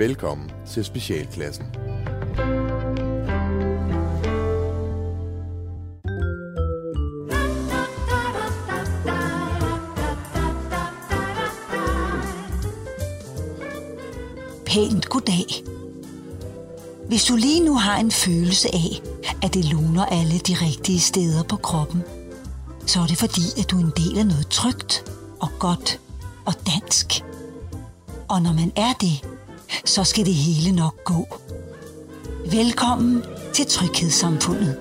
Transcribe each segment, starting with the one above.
Velkommen til Specialklassen. Pænt goddag. Hvis du lige nu har en følelse af, at det luner alle de rigtige steder på kroppen, så er det fordi, at du er en del af noget trygt og godt og dansk. Og når man er det, så skal det hele nok gå. Velkommen til Tryghedssamfundet.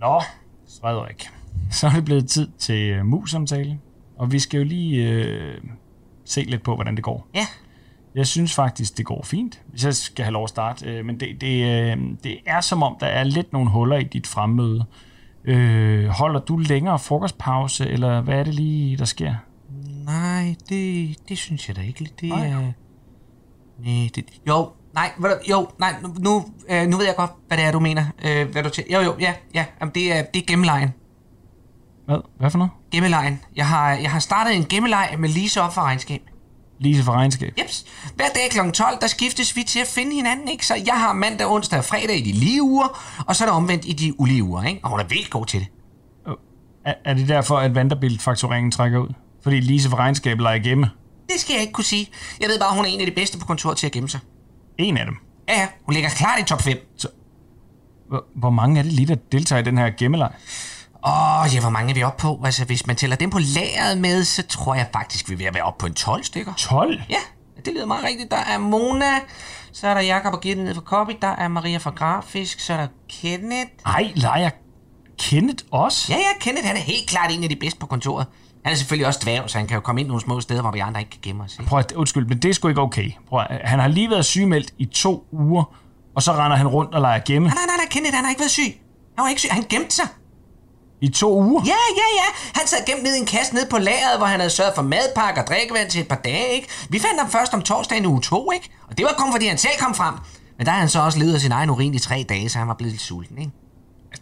Nå, Frederik. Så er det blevet tid til uh, mus-samtale. Og vi skal jo lige øh, se lidt på, hvordan det går. Ja. Jeg synes faktisk, det går fint, hvis jeg skal have lov at starte. Øh, men det, det, øh, det er som om, der er lidt nogle huller i dit fremmøde. Øh, holder du længere frokostpause, eller hvad er det lige, der sker? Nej, det, det synes jeg da ikke. Det Nej. er... Nej, det... Jo, nej, du- jo, nej, nu, nu, øh, nu ved jeg godt, hvad det er, du mener. Øh, hvad du til. Jo, jo, ja, ja, jamen, det er, det er gemmelejen. Hvad? Hvad for noget? Gemmelejen. Jeg har, jeg har startet en gemmeleg med Lise op for regnskab. Lise for regnskab. Jeps. Hver dag kl. 12, der skiftes vi til at finde hinanden, ikke? Så jeg har mandag, onsdag og fredag i de lige uger, og så er der omvendt i de ulige uger, ikke? Og hun er vildt god til det. Er, er det derfor, at Vanderbilt-faktureringen trækker ud? Fordi Lise for regnskab leger gemme. Det skal jeg ikke kunne sige. Jeg ved bare, hun er en af de bedste på kontoret til at gemme sig. En af dem. Ja, ja, hun ligger klart i top 5. Hvor, hvor mange er det lige, der deltager i den her gemmeleg? Åh, oh, ja, hvor mange er vi oppe på? Altså, hvis man tæller dem på lageret med, så tror jeg faktisk, vi er ved at være oppe på en 12 stykker. 12? Ja, det lyder meget rigtigt. Der er Mona, så er der Jakob og Gitte nede fra Copy, der er Maria fra Grafisk, så er der Kenneth. Ej, leger Kenneth også? Ja, ja, Kenneth, han er helt klart en af de bedste på kontoret. Han er selvfølgelig også dværg, så han kan jo komme ind nogle små steder, hvor vi andre ikke kan gemme os. Ikke? Prøv at, undskyld, men det er sgu ikke okay. Prøv at, han har lige været sygemeldt i to uger, og så render han rundt og leger gemme Nej, nej, nej, Kenneth, han har ikke været syg. Han var ikke syg, han gemte sig. I to uger. Ja, ja, ja. Han sad gemt ned i en kasse nede på lageret, hvor han havde sørget for madpakke og drikkevand til et par dage, ikke? Vi fandt ham først om torsdagen i uge to, ikke? Og det var kun fordi han selv kom frem. Men der har han så også levet af sin egen urin i tre dage, så han var blevet lidt sulten, ikke?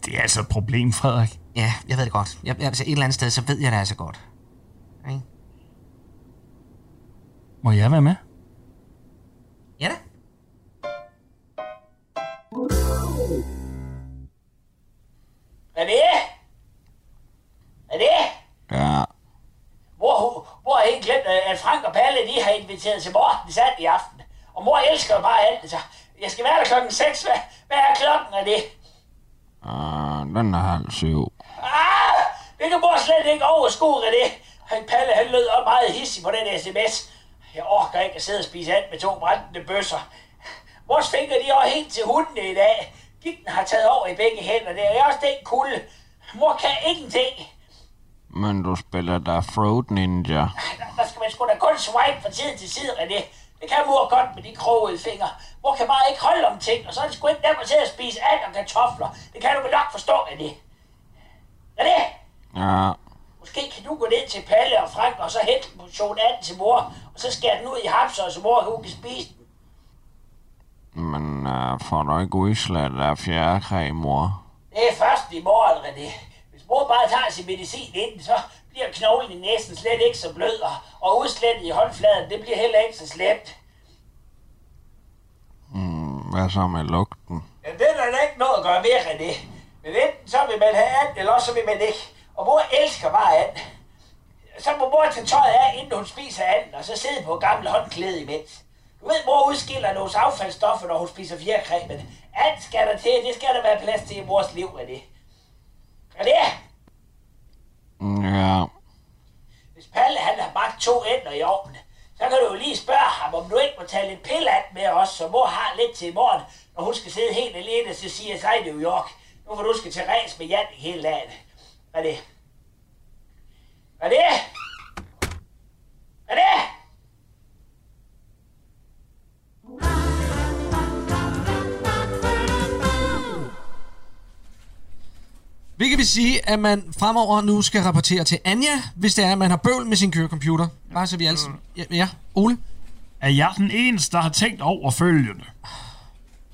Det er altså et problem, Frederik. Ja, jeg ved det godt. Jeg, jeg, altså et eller andet sted, så ved jeg det altså godt. Ikke? Må jeg være med? Ja da. Hvad er det? Er det? Ja, Hvor, hvor har ikke glemt, at Frank og Palle, de har inviteret til Mortens and i aften? Og mor elsker bare alt, så jeg skal være der klokken 6. Hvad, hvad er klokken af det? uh, den er halv syv. Ah, det kan mor slet ikke overskue af det. Han Palle, han lød også meget hissig på den sms. Jeg orker ikke at sidde og spise and med to brændende bøsser. Mors fingre, de er også helt til hundene i dag. Gitten har taget over i begge hænder. Det er også den kulde. Mor kan ingenting. Men du spiller da Fruit Ninja. Der, der skal man sgu da kun swipe fra tid til side, René. Det kan mor godt med de krogede fingre. Mor kan bare ikke holde om ting, og så er det sgu ikke nemt at sidde og spise and og kartofler. Det kan du vel nok forstå, René. René, Ja, måske kan du gå ned til Palle og Frank, og så hente en portion and til mor, og så skære den ud i hapser, så mor hun kan spise den. men uh, får du ikke udslæt af fjerkræ, mor? Det er først i morgen, René. Mor bare tager sin medicin inden, så bliver knoglen i næsen slet ikke så blød, og, og udslættet i håndfladen, det bliver heller ikke så slemt. Mm, hvad så med lugten? Ja, det er der ikke noget at gøre ved, René. Men enten så vil man have and, eller også så vil man ikke. Og mor elsker bare and. Så må mor tage tøjet af, inden hun spiser anden, og så sidde på gammel håndklæde imens. Du ved, mor udskiller nogle affaldsstoffer, når hun spiser fjerkræ, men and skal der til, det skal der være plads til i mors liv, René. René, Ja, hvis Palle han har bagt to ender i ovnen, så kan du jo lige spørge ham, om du ikke må tage lidt pillat med os, så mor har lidt til i morgen, når hun skal sidde helt alene, til CSI i New York. Nu får du skal til ræs med Jan hele dagen. Hvad er det? Hvad er det? Hvad er det? Hvilket vil sige, at man fremover nu skal rapportere til Anja, hvis det er, at man har bøvl med sin kørecomputer. Bare så vi alle... Ja, ja, Ole? Er jeg den eneste, der har tænkt over følgende?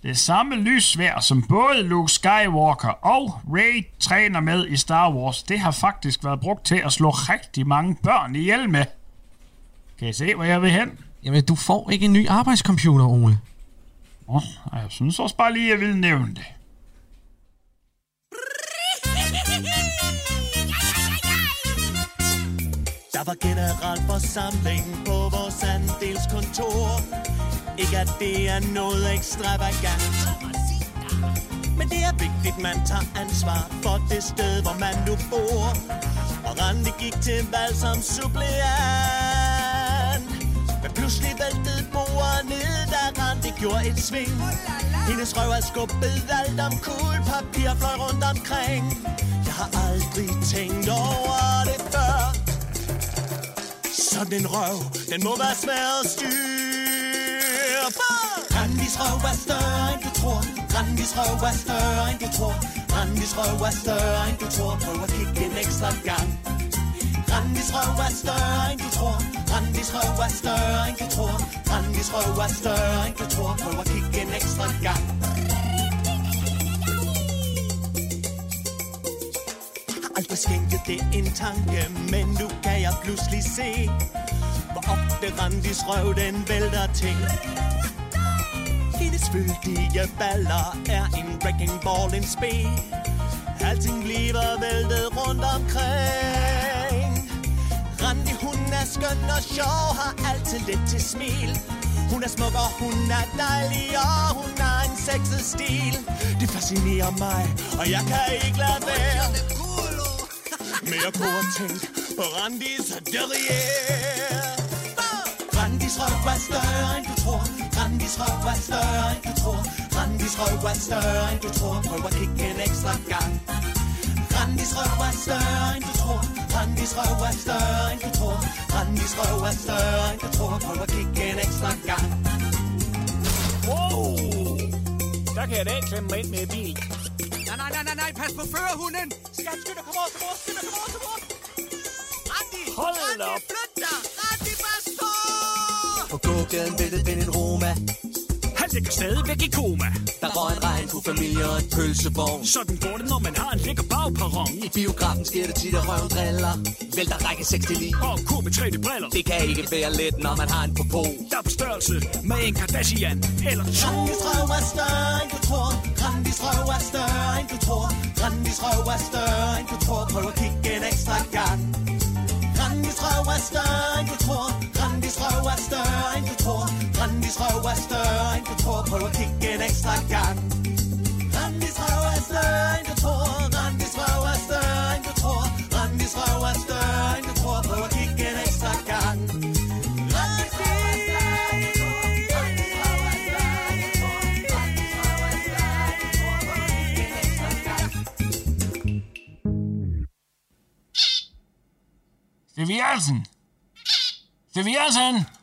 Det samme lyssvær, som både Luke Skywalker og Rey træner med i Star Wars, det har faktisk været brugt til at slå rigtig mange børn ihjel med. Kan I se, hvor jeg vil hen? Jamen, du får ikke en ny arbejdscomputer, Ole. Oh, jeg synes også bare lige, jeg vil nævne det. Var generalforsamling på vores andelskontor. Ikke at det er noget ekstravagant. Men det er vigtigt, man tager ansvar for det sted, hvor man nu bor. Og Randi gik til valg som suppleant. Men pludselig væltede bordet ned, da Randi gjorde et sving. Hendes røv er skubbet alt om kul, papir fløj rundt omkring. Jeg har aldrig tænkt over det før. Sådan en røv, den må være svær at styre. på. Randis røv er større end du tror. Randis røv er større end du tror. Randis røv er større end du tror. Prøv at kigge en ekstra gang. Randis røv er større end du tror. Randis røv er større end du tror. Randis røv er større end du tror. Prøv at kigge en ekstra gang. Aldrig skænket det en tanke, men nu kan jeg pludselig se, hvor ofte Randis røv den vælter ting. Hendes fyldige baller er en wrecking ball, en spe. Alting bliver væltet rundt omkring. Randi, hun er skøn og sjov, har altid lidt til smil. Hun er smuk og hun er dejlig, og hun har en sexet stil. Det fascinerer mig, og jeg kan ikke lade være mere på at tænke på Randis Derriere. Randis røv er større end du tror. Randis røv er større end du tror. Randis røv er større end du tror. Prøv at kigge en ekstra gang. Randis røv er større end du tror. Randis røv er større end du tror. Randis røv er større end du tror. Prøv at kigge en ekstra gang. Wow! Der kan jeg da klemme mig ind med bil. Nej, pas på førerhunden. Skat, skynd dig, kom over til mor, skynd dig, kom over til mor. Randi, Hold Randi, op. flyt dig. Randi, bare stå. På gågaden væltede Ben en Roma. Han ligger stadigvæk i koma. Der røg en regn på familie og en pølsevogn. Sådan går det, når man har en lækker bagperron. I biografen sker det tit, at røven driller. Vælter række 6 til 9. Og kur med 3 briller. Det kan ikke være let, når man har en popo. Der er på størrelse med en Kardashian eller to. Randis røv er større, end du tror. Randis røv er større, end du tror. Randis røv er større, end du tror. Prøv at kigge en ekstra gang. Randis røv er større, end du tror. Randis røv er større, end du tror. Randis røv er større, end du tror. Prøv at kigge en ekstra gang. Randis røv er større, end du tror. Randis røv er større, end du tror. Randis røv er større, end du tror. Prøv at kigge en ekstra gang. Randis røv er større, Jensen! Stevie Jensen!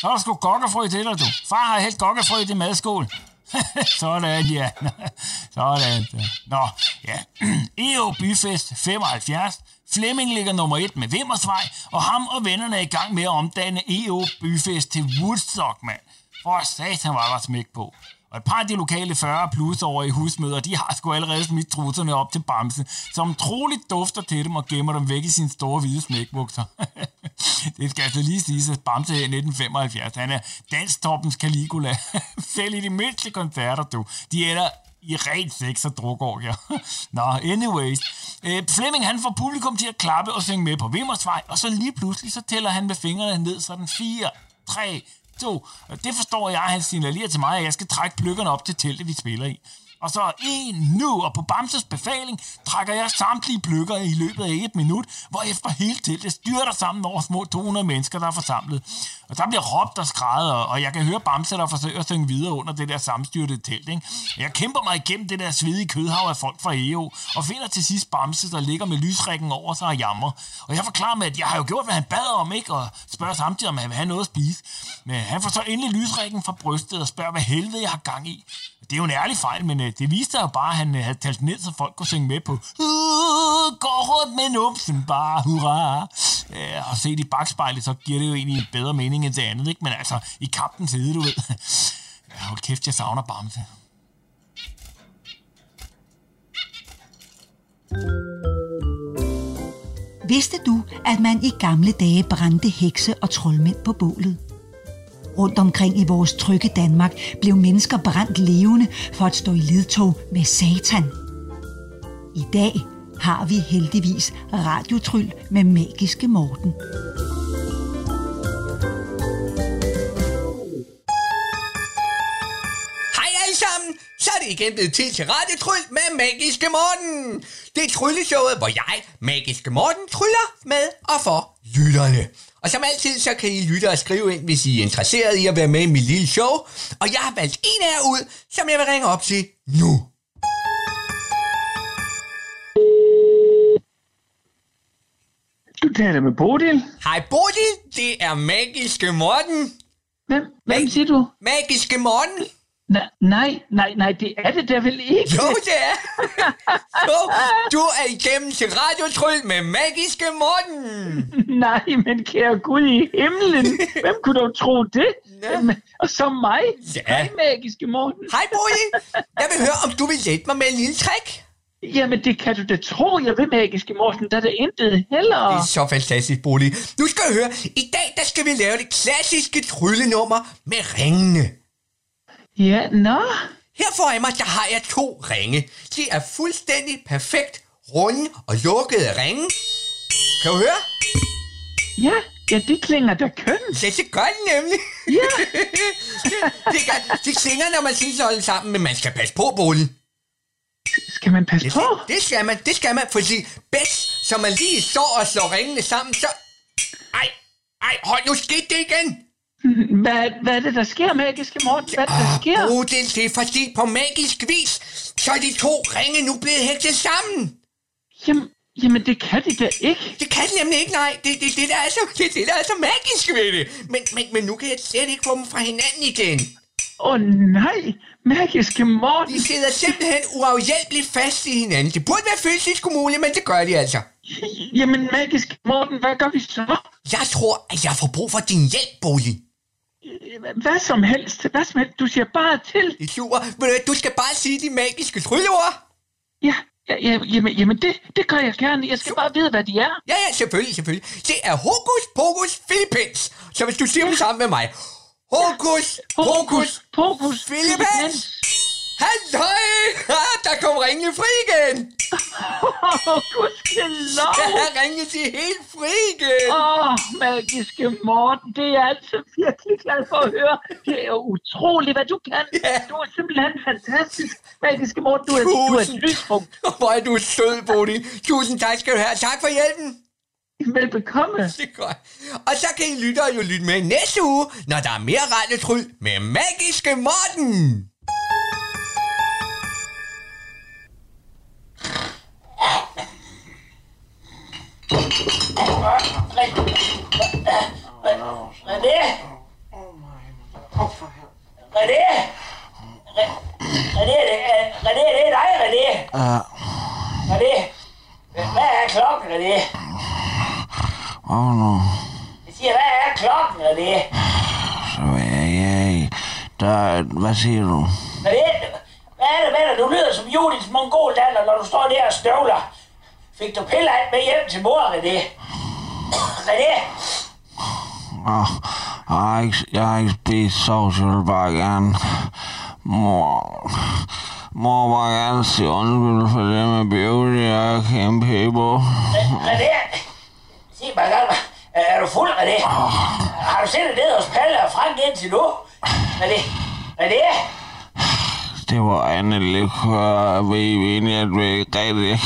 Så er der sgu gokkefrø til dig, du. Far har helt gokkefrø i madskål. Sådan, ja. Sådan. Nå, ja. EO Byfest 75. Flemming ligger nummer et med Vimmersvej, og ham og vennerne er i gang med at omdanne EO Byfest til Woodstock, mand. For satan var der smæk på. Og et par af de lokale 40 plus over i husmøder, de har sgu allerede smidt trusserne op til Bamse, som troligt dufter til dem og gemmer dem væk i sine store hvide smækbukser. det skal altså lige sige, at Bamse her i 1975, han er danstoppens Caligula. Selv i de mindste koncerter, du. De ender i rent sex og drukorgier. Nå, anyways. Øh, Flemming han får publikum til at klappe og synge med på Vimmersvej, og så lige pludselig så tæller han med fingrene ned, sådan 4, 3, 2. Det forstår jeg, han signalerer til mig, at jeg skal trække pløkkerne op til teltet, vi spiller i. Og så en nu, og på Bamses befaling trækker jeg samtlige pløkker i løbet af et minut, hvor efter hele teltet styrter sammen over små 200 mennesker, der er forsamlet. Og der bliver råbt og skrædet, og- jeg kan høre Bamse, der forsøger at synge videre under det der sammenstyrtede telt. Ikke? Jeg kæmper mig igennem det der svedige kødhav af folk fra EO, og finder til sidst Bamse, der ligger med lysrækken over sig og jammer. Og jeg forklarer med, at jeg har jo gjort, hvad han bad om, ikke? og spørger samtidig, om han vil have noget at spise. Men han får så endelig lysrækken fra brystet og spørger, hvad helvede jeg har gang i. Det er jo en ærlig fejl, men Øh, det viste sig bare, at han øh, havde talt ned, så folk kunne synge med på øh, Gå rundt med numsen, bare hurra. Øh, og set i bagspejlet, så giver det jo egentlig en bedre mening end det andet, ikke? Men altså, i kampens side, du ved. Hold kæft, jeg savner Bamse. Vidste du, at man i gamle dage brændte hekse og troldmænd på bålet? Rundt omkring i vores trygge Danmark blev mennesker brændt levende for at stå i ledtog med satan. I dag har vi heldigvis radiotryl med magiske Morten. Hej alle sammen! Så er det igen blevet tid til Radiotryl med Magiske Morten. Det er trylleshowet, hvor jeg, Magiske Morten, tryller med og for lytterne. Og som altid, så kan I lytte og skrive ind, hvis I er interesseret i at være med i mit lille show. Og jeg har valgt en af jer ud, som jeg vil ringe op til nu. Du taler med Bodil. Hej Bodil, det er Magiske Morten. Hvem, hvem siger du? Magiske Morten. Nej, nej, nej, nej, det er det der vel ikke. Jo, det er. jo, du er igennem til Radiotryl med Magiske Morten. Nej, men kære Gud i himlen. Hvem kunne dog tro det? Jamen, Og så mig. Ja. Hej, magiske Morten. Hej Bodil, jeg vil høre, om du vil hjælpe mig med en lille trick. Jamen, det kan du da tro, jeg vil, magiske Morten. Der er der intet heller. Det er så fantastisk, Bodil. Nu skal jeg høre, i dag der skal vi lave det klassiske tryllenummer med ringene. Ja, nå. Her foran mig, der har jeg to ringe. De er fuldstændig perfekt runde og lukkede ringe. Kan du høre? Ja, ja, det klinger da køn. Ja, det gør den nemlig. Ja. det, det, gør, det klinger, når man siger sådan sammen, men man skal passe på, Bodil. Skal man passe Det, på? det skal man, det skal man, fordi bedst, som man lige står og slår ringene sammen, så... Ej, ej, hold nu skidt det igen. Hvad, hvad er det, der sker, magiske Morten? Hvad er det, der sker? Bodil, det er fordi på magisk vis, så er de to ringe nu blevet hægtet sammen. Jamen, jamen, det kan de da ikke. Det kan de nemlig ikke, nej. Det det, det, der er så, det, det, der er så magisk ved det. Men, men, men nu kan jeg slet ikke få dem fra hinanden igen. Åh oh, nej, magiske Morten. De sidder simpelthen uafhjælpeligt fast i hinanden. Det burde være fysisk umuligt, men det gør de altså. Jamen, magiske Morten, hvad gør vi så? Jeg tror, at jeg får brug for din hjælp, Bodil. Hvad som helst, hvad som helst. Du siger bare til. Det er super. Men øh, du skal bare sige de magiske trylleord. Ja, ja, ja jamen, jamen det, det gør jeg gerne. Jeg skal bare vide, hvad de er. Ja, ja, selvfølgelig, selvfølgelig. Det er hokus pokus filippins. Så hvis du siger dem sammen med mig. Hokus pokus pokus filippins. Halløj! Ah, der kom ringene fri igen. Åh, gudskelov. Ja, ringene de er helt fri igen. Åh, oh, magiske Morten, det er jeg altså virkelig glad for at høre. Det er utroligt, hvad du kan. Ja. Du er simpelthen fantastisk. Magiske Morten, du er, du er et Tusind. lyspunkt. Hvor er du sød, Bodil. Tusind tak skal du have. Tak for hjælpen. Velbekomme. Det er godt. Og så kan I lyttere jo lytte med næste uge, når der er mere radiotryl med Magiske Morten. René? René? René, René, det er dig, René. Ja, René, hvad er klokken, René? og nu, Jeg siger, hvad er klokken, René? så er jeg... Der, hvad siger du? René, hvad er det med dig? Du lyder som Judits mongoldatter, når du står der og støvler. Fik du piller med hjem til mor, René? René, Åh, jeg, har ikke, jeg har ikke spist sovs, jeg vil bare gerne... Mor... Mor må gerne sige undskyld for det med beauty og kæmpe på. René, sig mig engang, er, er du fuld, René? Har du siddet ned hos Palle og Frank indtil nu? René, René, Det var andet likør, ved I egentlig, at vi ikke rigtig...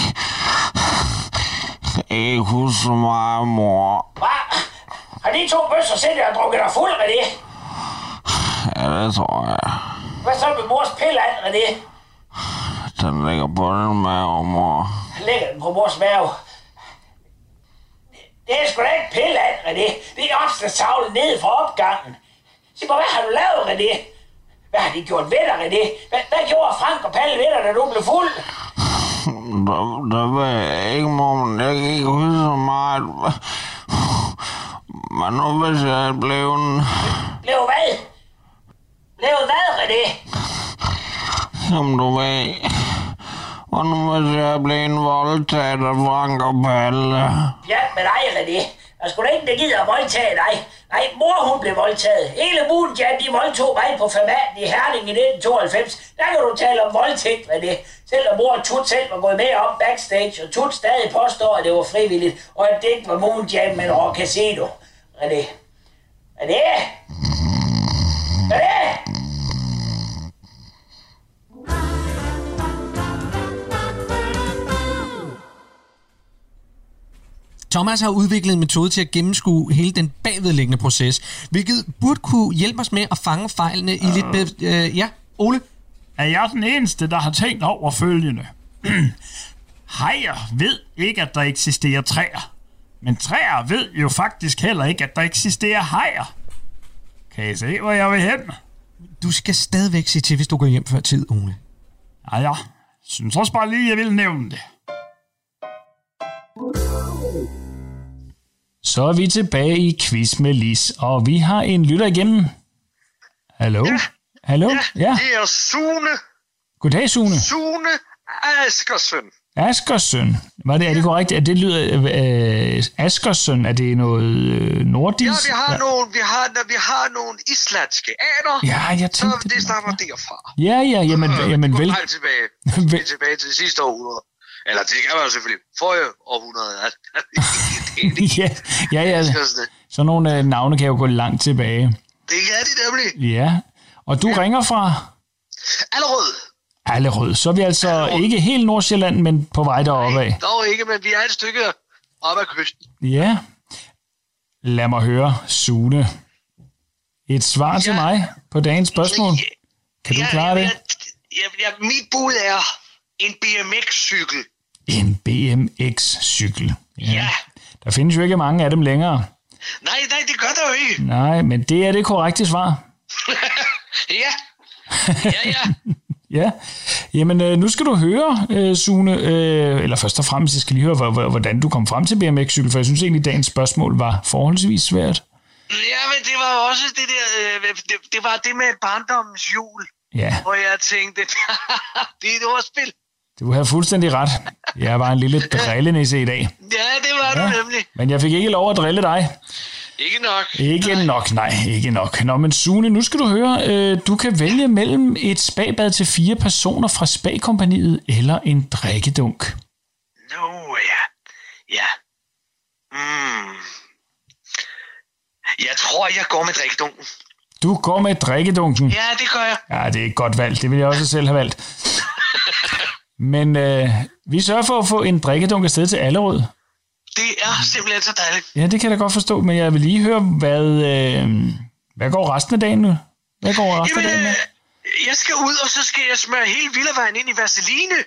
Ikke huske så meget, mor. hvad? Har de to bøsser siddet og drukket dig fuld, René? Ja, det tror jeg. Hvad så med mors pille, René? Den ligger på den mave, mor. Lægger den på mors mave. Det er sgu da ikke pille, René. Det er opslagstavlen nede fra opgangen. Sig mig, hvad har du lavet, René? Hvad har de gjort ved dig, René? Hvad, hvad gjorde Frank og Palle ved dig, da du blev fuld? Der, ved jeg ikke, mor, men jeg kan ikke huske så meget. Men nu hvis jeg er blevet... Blev hvad? Blev hvad, René? Som du ved... Og nu må jeg blive en voldtaget af Frank og Palle. Ja, men ej, René. Sgu da ingen, der gider at voldtage dig. Nej, mor hun blev voldtaget. Hele mulen, ja, de voldtog mig på formaten i Herning i 1992. Der kan du tale om voldtægt, René. Selvom mor og Tut selv var gået med op backstage, og Tut stadig påstår, at det var frivilligt, og at det ikke var Moon Jam, men Rock Casino. det René? René? Thomas har udviklet en metode til at gennemskue hele den bagvedliggende proces, hvilket burde kunne hjælpe os med at fange fejlene i lidt bedre... Øh, ja, Ole? Er jeg den eneste, der har tænkt over følgende? Hajer ved ikke, at der eksisterer træer. Men træer ved jo faktisk heller ikke, at der eksisterer hajer. Kan I se, hvor jeg vil hen? Du skal stadigvæk se til, hvis du går hjem før tid, Ole. Ja, ja. Synes også bare lige, jeg vil nævne det. Så er vi tilbage i quiz med Lis, og vi har en lytter igennem. Hallo? Ja. Hallo? Ja. Det er Sune. Goddag, Sune. Sune Askersøn. Askersøn. Var det, er det korrekt? Er det lyder øh, Askersøn? Er det noget øh, nordisk? Ja, vi har, nogle, vi, har, vi har nogle islandske aner. Ja, jeg tænkte så det stammer derfra. Ja, ja, jamen, Øh, jamen det vel. langt tilbage. Vel. tilbage til sidste århundrede. Eller det kan man jo selvfølgelig. Forrige århundrede. ja, ja, ja. Sådan nogle øh, navne kan jo gå langt tilbage. Det er de nemlig. Ja. Og du ja. ringer fra Allerød. Allerød. Så er vi altså ikke helt Nordsjælland, men på vej deroppe af. Dog ikke, men vi er et stykke op ad kysten. Ja. Lad mig høre, Sune. Et svar til mig på dagens spørgsmål. Kan du klare det? Ja, ja, mit bud er en BMX-cykel. En BMX-cykel. Ja. Der findes jo ikke mange af dem længere. Nej, nej, det gør der jo ikke. Nej, men det er det korrekte svar. ja. Ja, ja. Ja, jamen øh, nu skal du høre, øh, Sune, øh, eller først og fremmest, jeg skal lige høre, hvor- hvor- hvordan du kom frem til BMX-cykel, for jeg synes egentlig, dagens spørgsmål var forholdsvis svært. Ja, men det var også det der, øh, det, det var det med barndommens jul, Ja, hvor jeg tænkte, det er et ordspil. Du har fuldstændig ret. Jeg var en lille drillenisse i dag. Ja, det var ja. du nemlig. Men jeg fik ikke lov at drille dig. Ikke nok. Ikke nok, nej, ikke nok. Nå, men Sune, nu skal du høre, øh, du kan vælge mellem et spagbad til fire personer fra spagkompaniet eller en drikkedunk. Nå, ja. Ja. Mm. Jeg tror, jeg går med drikkedunken. Du går med drikkedunken. Ja, det gør jeg. Ja, det er et godt valg. Det ville jeg også selv have valgt. Men øh, vi sørger for at få en drikkedunk afsted til Allerød. Det er simpelthen så dejligt. Ja, det kan jeg da godt forstå, men jeg vil lige høre, hvad, øh, hvad går resten af dagen nu? Hvad går resten af dagen med? Jeg skal ud, og så skal jeg smøre hele Villavejen ind i Vaseline,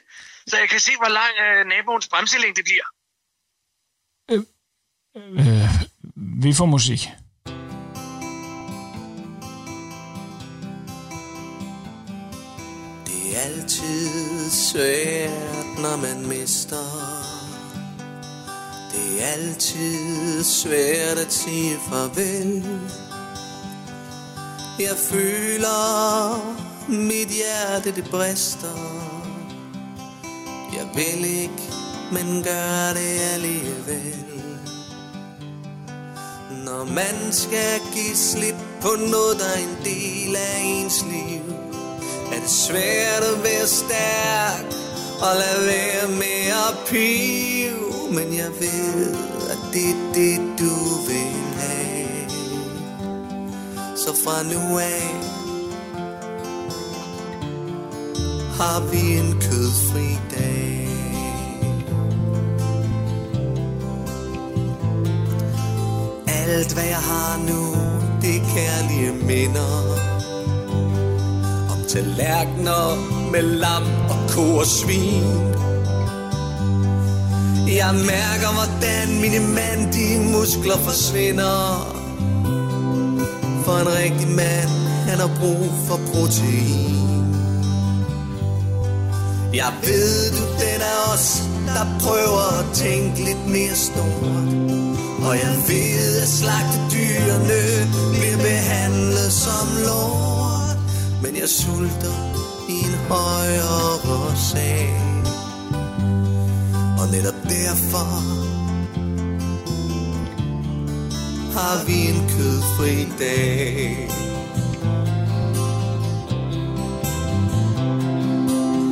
så jeg kan se, hvor lang øh, naboens bremselængde bliver. Øh, vi får musik. Det altid svært, når man mister. Det er altid svært at sige farvel. Jeg føler, mit hjerte det brister. Jeg vil ikke, men gør det alligevel. Når man skal give slip på noget, der er en del af ens liv, det svært at være stærk og lad være med at pive. Men jeg ved, at det er det, du vil have. Så fra nu af har vi en kødfri dag. Alt hvad jeg har nu, det er kærlige minder tallerkener med lam og ko og svin. Jeg mærker, hvordan mine mandige muskler forsvinder. For en rigtig mand, han har brug for protein. Jeg ved, du den er os, der prøver at tænke lidt mere stort. Og jeg ved, at slagtedyrene bliver behandlet som lort jeg sulter i en højere sag Og netop derfor har vi en kødfri dag.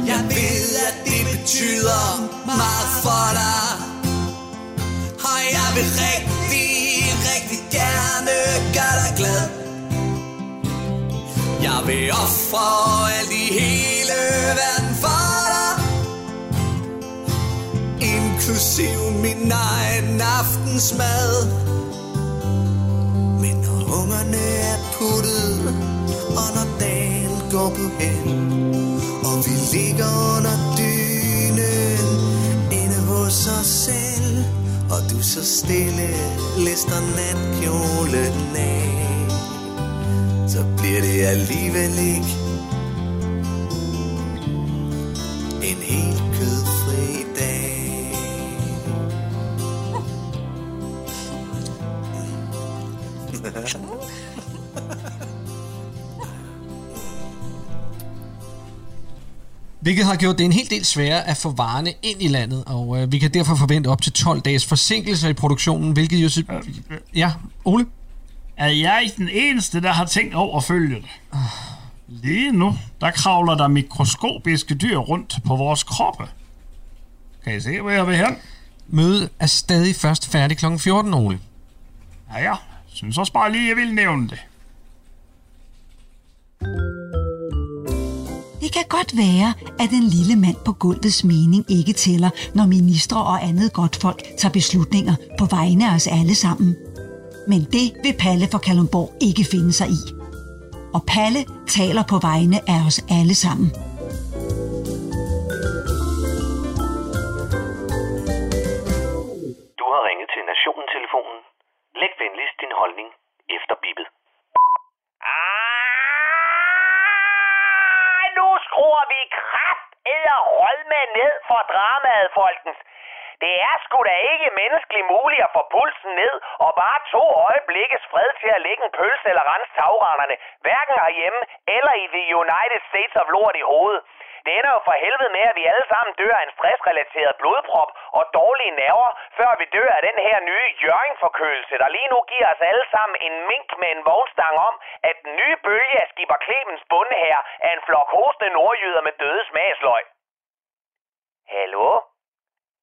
Jeg ved, at det betyder meget for dig. Og jeg vil rigtig, rigtig gerne gøre dig glad. Vil ofre alt i hele verden for dig. Inklusiv min egen aftensmad. Men når ungerne er puttet, og når dagen går på hen og vi ligger under dynen inde hos os selv, og du så stille lister natkjolen af, så bliver det alligevel ikke en helt kødfri dag. Hvilket har gjort det en hel del sværere at få varerne ind i landet, og øh, vi kan derfor forvente op til 12 dages forsinkelse i produktionen, hvilket jo... Ja, Ole? Er jeg den eneste, der har tænkt over at følge det? Lige nu, der kravler der mikroskopiske dyr rundt på vores kroppe. Kan I se, hvor jeg vil hen? Mødet er stadig først færdig kl. 14, Ole. Ja, ja. Synes også bare lige, jeg vil nævne det. Det kan godt være, at den lille mand på gulvets mening ikke tæller, når ministre og andet godt folk tager beslutninger på vegne af os alle sammen. Men det vil Palle fra Kalundborg ikke finde sig i. Og Palle taler på vegne af os alle sammen. Du har ringet til Nationen-telefonen. Læg venligst din holdning efter bippet. Ej, nu skruer vi kraft og med ned for dramaet, folkens. Det er sgu da ikke menneskeligt muligt at få pulsen ned og bare to øjeblikkes fred til at lægge en pølse eller rense tagrenderne, hverken herhjemme eller i the United States of Lord i hovedet. Det ender jo for helvede med, at vi alle sammen dør af en stressrelateret blodprop og dårlige nerver, før vi dør af den her nye jørgingforkølelse, der lige nu giver os alle sammen en mink med en vognstang om, at den nye bølge af Skipper Clemens bunde her er en flok hostende nordjyder med døde smagsløg. Hallo?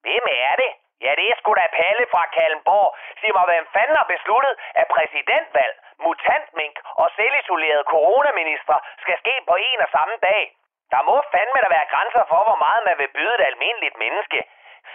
Hvem er det? Ja, det er sgu da Palle fra Kalmborg. Sig mig, hvem fanden har besluttet, at præsidentvalg, mutantmink og selvisolerede coronaminister skal ske på en og samme dag? Der må fandme der være grænser for, hvor meget man vil byde et almindeligt menneske.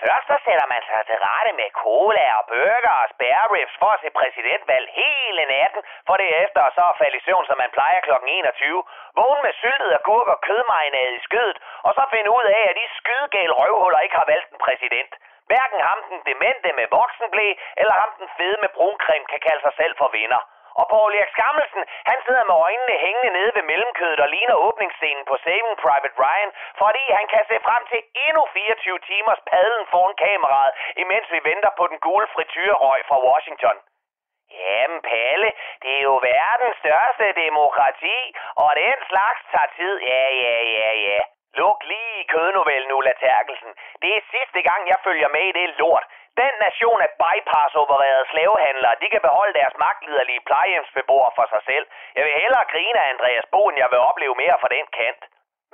Først så sætter man sig til rette med cola og burger og spare ribs for at se præsidentvalg hele natten, for derefter så at falde i søvn, som man plejer kl. 21. Vågne med syltet agurk og kødmarinade i skødet, og så finde ud af, at de skydegale røvhuller ikke har valgt en præsident. Hverken ham den demente med voksenblæ, eller ham den fede med bruncreme kan kalde sig selv for vinder. Og Paul Erik Skammelsen, han sidder med øjnene hængende nede ved mellemkødet og ligner åbningsscenen på Saving Private Ryan, fordi han kan se frem til endnu 24 timers padlen foran kameraet, imens vi venter på den gule frityrerøg fra Washington. Jamen, Palle, det er jo verdens største demokrati, og den slags tager tid. Ja, ja, ja, ja. Luk lige i kødnovellen, Ulla Terkelsen. Det er sidste gang, jeg følger med i det lort. Den nation af bypass-opererede slavehandlere, de kan beholde deres magtliderlige plejehjemsbeboere for sig selv. Jeg vil hellere grine af Andreas Bo, end jeg vil opleve mere fra den kant.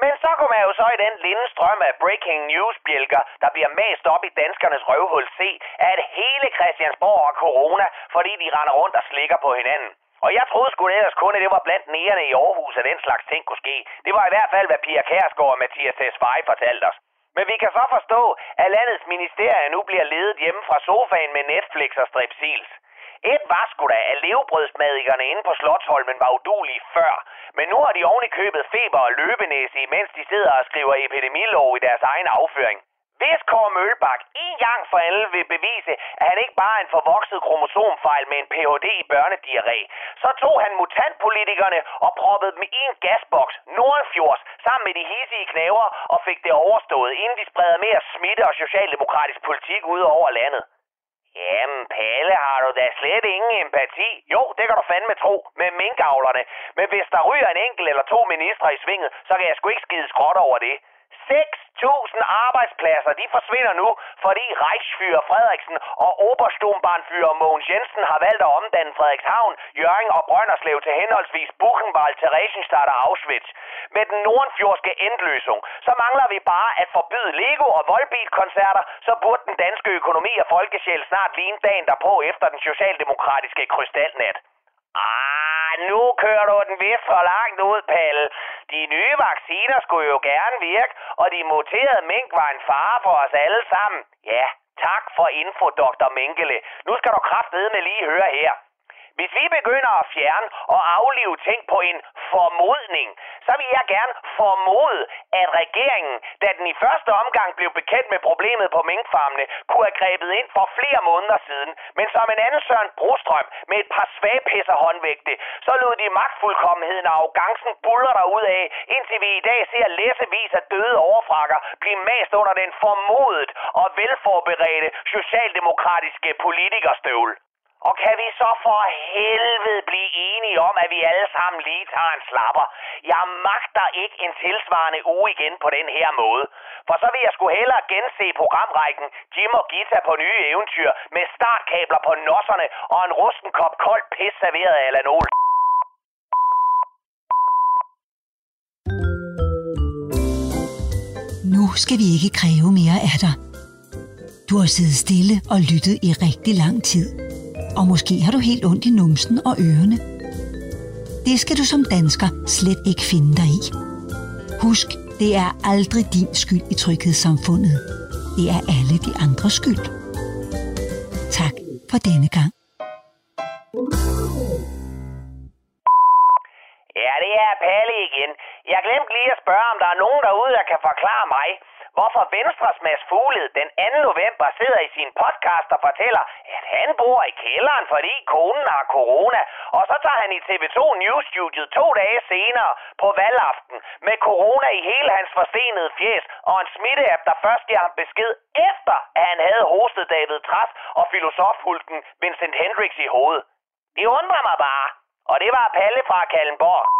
Men så kunne man jo så i den lille strøm af breaking news bjælker, der bliver mast op i danskernes røvhul, se, at hele Christiansborg har corona, fordi de render rundt og slikker på hinanden. Og jeg troede sgu ellers kun, at det var blandt nærerne i Aarhus, at den slags ting kunne ske. Det var i hvert fald, hvad Pia Kærsgaard og Mathias Tesfaye fortalte os. Men vi kan så forstå, at landets ministerier nu bliver ledet hjemme fra sofaen med Netflix og Strepsils. Et var sgu da, at levebrødsmadikerne inde på Slottholmen var udulige før. Men nu har de oven i købet feber og løbenæse, imens de sidder og skriver epidemilov i deres egen afføring. Hvis Kåre Mølbak en gang for alle vil bevise, at han ikke bare er en forvokset kromosomfejl med en Ph.D. i børnediarré, så tog han mutantpolitikerne og proppede dem i en gasboks Nordfjords, sammen med de hissige knæver og fik det overstået, inden de spreder mere smitte og socialdemokratisk politik ud over landet. Jamen, Palle, har du da slet ingen empati? Jo, det kan du fandme tro, med minkavlerne. Men hvis der ryger en enkelt eller to ministre i svinget, så kan jeg sgu ikke skide skråt over det. 6.000 arbejdspladser, de forsvinder nu, fordi Reichsfyrer Frederiksen og Obersturmbannfyr Mogens Jensen har valgt at omdanne Frederikshavn, Jørgen og Brønderslev til henholdsvis Buchenwald, Theresienstadt og Auschwitz. Med den nordfjordske endløsning, så mangler vi bare at forbyde Lego og Volbeat-koncerter, så burde den danske økonomi og folkesjæl snart ligne dagen derpå efter den socialdemokratiske krystalnat. Ah, nu kører du den vist for langt ud, Palle. De nye vacciner skulle jo gerne virke, og de muterede mink var en fare for os alle sammen. Ja, tak for info, Dr. Minkele. Nu skal du kraftedeme lige høre her. Hvis vi begynder at fjerne og aflive ting på en formodning, så vil jeg gerne formode, at regeringen, da den i første omgang blev bekendt med problemet på minkfarmene, kunne have grebet ind for flere måneder siden. Men som en anden Søren Brostrøm med et par svagpisser håndvægte, så lod de magtfuldkommenheden og arrogancen buller der ud af, indtil vi i dag ser læsevis af døde overfrakker blive mast under den formodet og velforberedte socialdemokratiske politikerstøvle. Og kan vi så for helvede blive enige om, at vi alle sammen lige tager en slapper? Jeg magter ikke en tilsvarende uge igen på den her måde. For så vil jeg sgu hellere gense programrækken Jim og Gita på nye eventyr med startkabler på nosserne og en rusten kop koldt pis serveret af Alan Nu skal vi ikke kræve mere af dig. Du har siddet stille og lyttet i rigtig lang tid. Og måske har du helt ondt i numsen og ørerne. Det skal du som dansker slet ikke finde dig i. Husk, det er aldrig din skyld i tryghedssamfundet. Det er alle de andres skyld. Tak for denne gang. Ja, det er Palle igen. Jeg glemte lige at spørge, om der er nogen derude, der kan forklare mig, hvorfor Venstres Mads Fugled den 2. november sidder i sin podcast og fortæller, at han bor i kælderen, fordi konen har corona. Og så tager han i TV2 News-studiet to dage senere på valgaften med corona i hele hans forstenede fjes og en smitteapp, der først giver ham besked efter, at han havde hostet David Træs og filosofhulken Vincent Hendricks i hovedet. Det undrer mig bare. Og det var Palle fra Kallenborg.